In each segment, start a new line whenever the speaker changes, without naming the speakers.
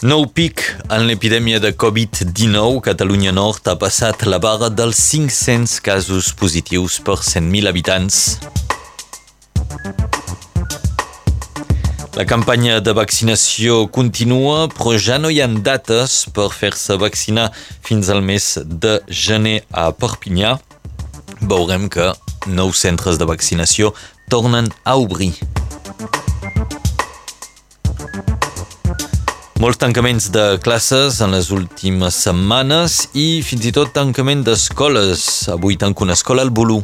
Nou pic en l'epidèmia de Covid-19, Catalunya Nord ha passat la barra dels 500 casos positius per 100.000 habitants. La campanya de vaccinació continua, però ja no hi ha dates per fer-se vaccinar fins al mes de gener a Perpinyà. Veurem que nous centres de vaccinació tornen a obrir. Molts tancaments de classes en les últimes setmanes i fins i tot tancament d'escoles. Avui tanco una escola al Bolú.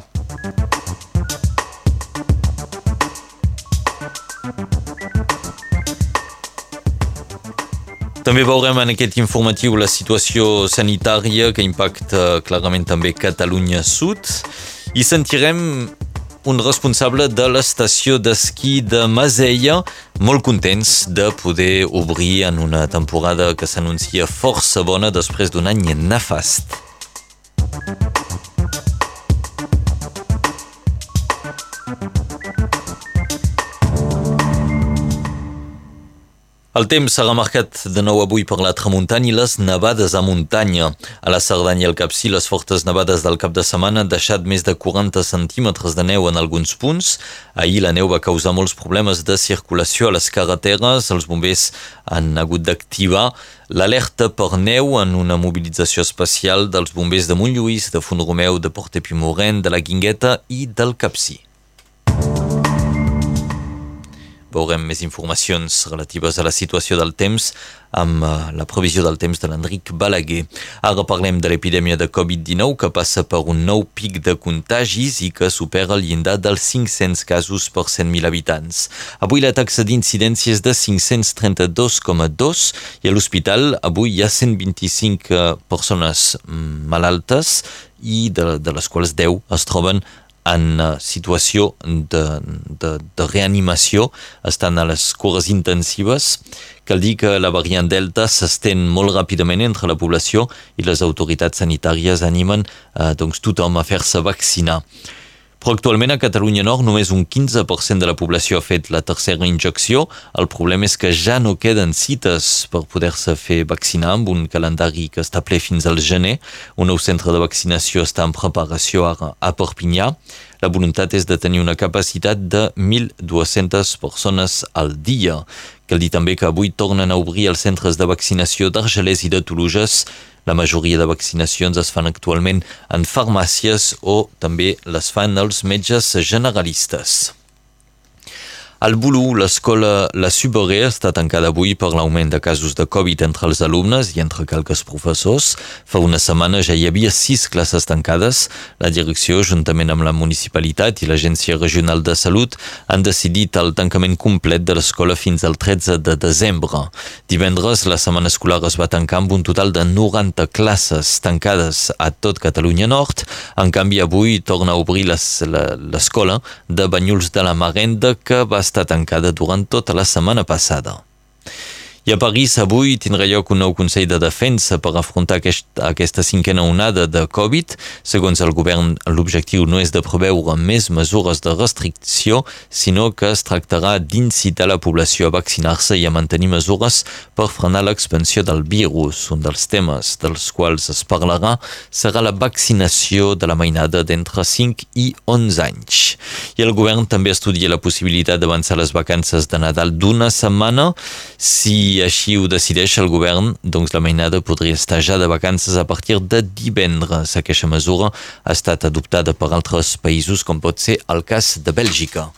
També veurem en aquest informatiu la situació sanitària que impacta clarament també Catalunya Sud i sentirem un responsable de l'estació d'esquí de Masella, molt contents de poder obrir en una temporada que s'anuncia força bona després d'un any nefast. El temps s'ha remarcat de nou avui per la tramuntanya i les nevades a muntanya. A la Cerdanya i el Capcí, les fortes nevades del cap de setmana han deixat més de 40 centímetres de neu en alguns punts. Ahir la neu va causar molts problemes de circulació a les carreteres. Els bombers han hagut d'activar l'alerta per neu en una mobilització especial dels bombers de Montlluís, de Font-Romeu, de Portepimorent, de la Guingueta i del Capcí. Veurem més informacions relatives a la situació del temps amb eh, la previsió del temps de l'Enric Balaguer. Ara parlem de l'epidèmia de Covid-19 que passa per un nou pic de contagis i que supera el llindar dels 500 casos per 100.000 habitants. Avui la taxa d'incidència és de 532,2 i a l'hospital avui hi ha 125 eh, persones mm, malaltes i de, de les quals 10 es troben en uh, situació de, de, de reanimació, estan a les cures intensives. Cal dir que la variant Delta s'estén molt ràpidament entre la població i les autoritats sanitàries animen uh, doncs, tothom a fer-se vaccinar. Però actualment a Catalunya Nord només un 15% de la població ha fet la tercera injecció. El problema és que ja no queden cites per poder-se fer vaccinar amb un calendari que està ple fins al gener. Un nou centre de vaccinació està en preparació a, a Perpinyà. La voluntat és de tenir una capacitat de 1.200 persones al dia. Cal dir també que avui tornen a obrir els centres de vaccinació d'Argelès i de Toluges la majoria de vaccinacions es fan actualment en farmàcies o també les fan els metges generalistes. Al Bulu, l'escola La Suberé està tancada avui per l'augment de casos de Covid entre els alumnes i entre calques professors. Fa una setmana ja hi havia sis classes tancades. La direcció, juntament amb la municipalitat i l'Agència Regional de Salut, han decidit el tancament complet de l'escola fins al 13 de desembre. Divendres, la setmana escolar es va tancar amb un total de 90 classes tancades a tot Catalunya Nord. En canvi, avui torna a obrir l'escola de Banyuls de la Marenda, que va estar tancada durant tota la setmana passada. I a París avui tindrà lloc un nou Consell de Defensa per afrontar aquest, aquesta cinquena onada de Covid. Segons el govern, l'objectiu no és de preveure més mesures de restricció, sinó que es tractarà d'incitar la població a vaccinar-se i a mantenir mesures per frenar l'expansió del virus. Un dels temes dels quals es parlarà serà la vaccinació de la mainada d'entre 5 i 11 anys. I el govern també estudia la possibilitat d'avançar les vacances de Nadal d'una setmana si així ho decideix el govern, doncs la mainada podria estar ja de vacances a partir de divendres. Aquesta mesura ha estat adoptada per altres països, com pot ser el cas de Bèlgica.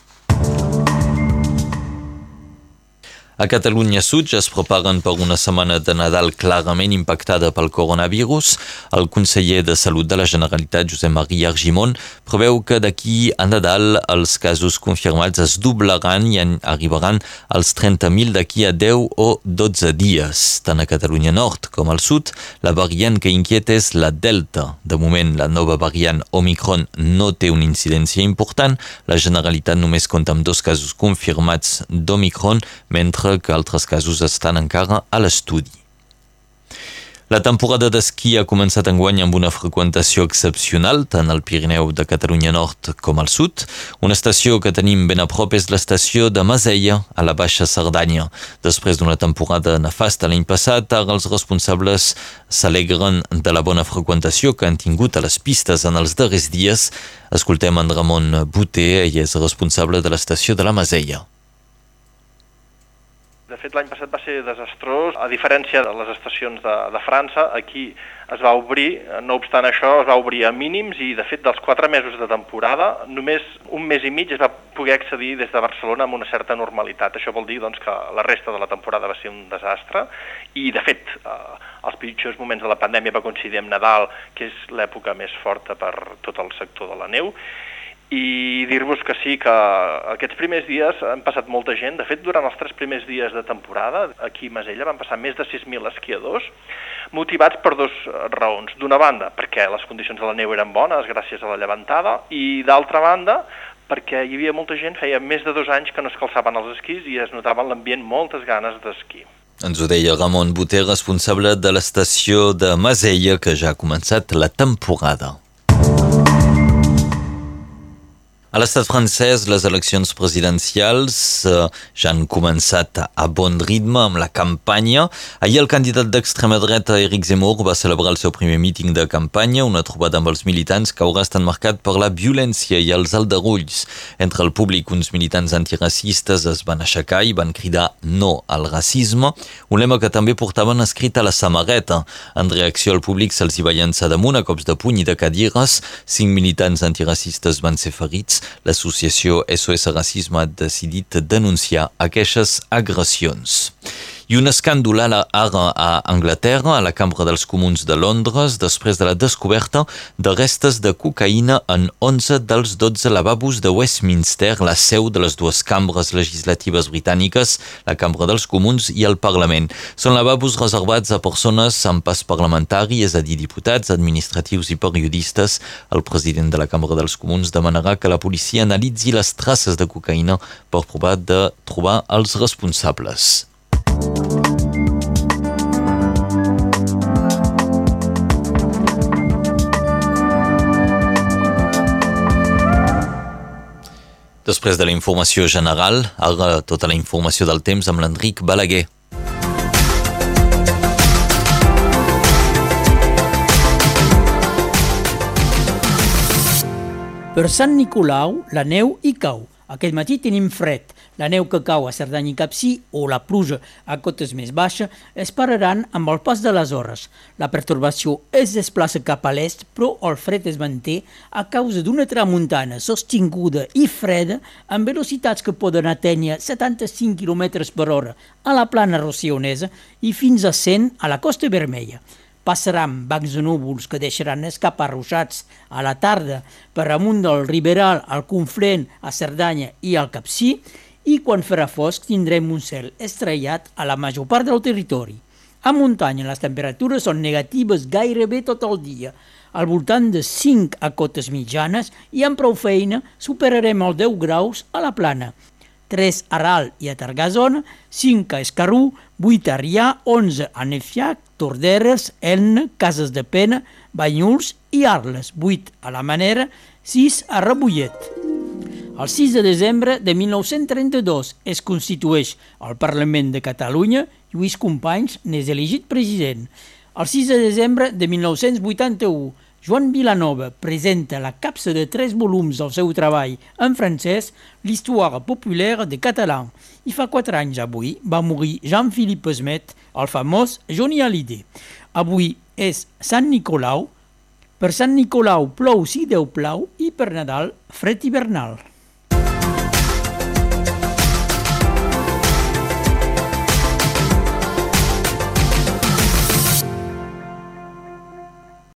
A Catalunya Sud ja es preparen per una setmana de Nadal clarament impactada pel coronavirus. El conseller de Salut de la Generalitat, Josep Maria Argimon, preveu que d'aquí a Nadal els casos confirmats es doblaran i arribaran als 30.000 d'aquí a 10 o 12 dies. Tant a Catalunya Nord com al Sud, la variant que inquieta és la Delta. De moment, la nova variant Omicron no té una incidència important. La Generalitat només compta amb dos casos confirmats d'Omicron, mentre que altres casos estan encara a l'estudi. La temporada d'esquí ha començat enguany amb una freqüentació excepcional tant al Pirineu de Catalunya Nord com al sud. Una estació que tenim ben a prop és l'estació de Maseia, a la Baixa Cerdanya. Després d'una temporada nefasta l'any passat, ara els responsables s'alegren de la bona freqüentació que han tingut a les pistes en els darrers dies. Escoltem en Ramon Buté, ell és responsable de l'estació de la Maseia.
De fet, l'any passat va ser desastrós. A diferència de les estacions de, de França, aquí es va obrir, no obstant això, es va obrir a mínims i, de fet, dels quatre mesos de temporada, només un mes i mig es va poder accedir des de Barcelona amb una certa normalitat. Això vol dir doncs, que la resta de la temporada va ser un desastre i, de fet, eh, els pitjors moments de la pandèmia va coincidir amb Nadal, que és l'època més forta per tot el sector de la neu, i dir-vos que sí, que aquests primers dies han passat molta gent. De fet, durant els tres primers dies de temporada, aquí a Masella van passar més de 6.000 esquiadors, motivats per dues raons. D'una banda, perquè les condicions de la neu eren bones gràcies a la llevantada, i d'altra banda, perquè hi havia molta gent, feia més de dos anys que no es calçaven els esquís i es notava en l'ambient moltes ganes d'esquí.
Ens ho deia Ramon Boter, responsable de l'estació de Masella, que ja ha començat la temporada. A l'estat francès, les eleccions presidencials eh, ja han començat a bon ritme amb la campanya. Ahir el candidat d'extrema dreta, Eric Zemmour, va celebrar el seu primer míting de campanya, una trobada amb els militants que haurà estat marcat per la violència i els aldarulls. Entre el públic, uns militants antiracistes es van aixecar i van cridar no al racisme, un lema que també portaven escrit a la samarreta. En reacció al públic se'ls hi va llançar damunt a cops de puny i de cadires. Cinc militants antiracistes van ser ferits l'associació SOS Racisme ha decidit denunciar aquestes agressions. I un escàndol ara a Anglaterra, a la Cambra dels Comuns de Londres, després de la descoberta de restes de cocaïna en 11 dels 12 lavabos de Westminster, la seu de les dues cambres legislatives britàniques, la Cambra dels Comuns i el Parlament. Són lavabos reservats a persones amb pas parlamentari, és a dir, diputats, administratius i periodistes. El president de la Cambra dels Comuns demanarà que la policia analitzi les traces de cocaïna per provar de trobar els responsables. Després de la informació general, ara tota la informació del temps amb l'Enric Balaguer.
Per Sant Nicolau, la neu hi cau. Aquest matí tenim fred. La neu que cau a Cerdanya i Capcí o la pluja a cotes més baixes es pararan amb el pas de les hores. La pertorbació es desplaça cap a l'est, però el fred es manté a causa d'una tramuntana sostinguda i freda amb velocitats que poden atènyer 75 km per hora a la plana rocionesa i fins a 100 a la Costa Vermella passaran bancs de núvols que deixaran escapar ruixats a la tarda per amunt del Riberal, al Conflent, a Cerdanya i al Capcí, i quan farà fosc tindrem un cel estrellat a la major part del territori. A muntanya les temperatures són negatives gairebé tot el dia, al voltant de 5 a cotes mitjanes i amb prou feina superarem els 10 graus a la plana. 3 a Ral i a Targazona, 5 a Escarrú, 8 a Rià, 11 a Nefiac, Torderes, Elna, Cases de Pena, Banyuls i Arles, 8 a la Manera, 6 a Rebollet. El 6 de desembre de 1932 es constitueix el Parlament de Catalunya, Lluís Companys n'és elegit president. El 6 de desembre de 1981 Joan Vilanova presenta la capsa de tres volums del seu treball en francès L'histoire populaire de català. I fa quatre anys avui va morir Jean-Philippe Esmet, el famós Johnny Hallyday. Avui és Sant Nicolau. Per Sant Nicolau plou si Déu plau i per Nadal fred hivernal.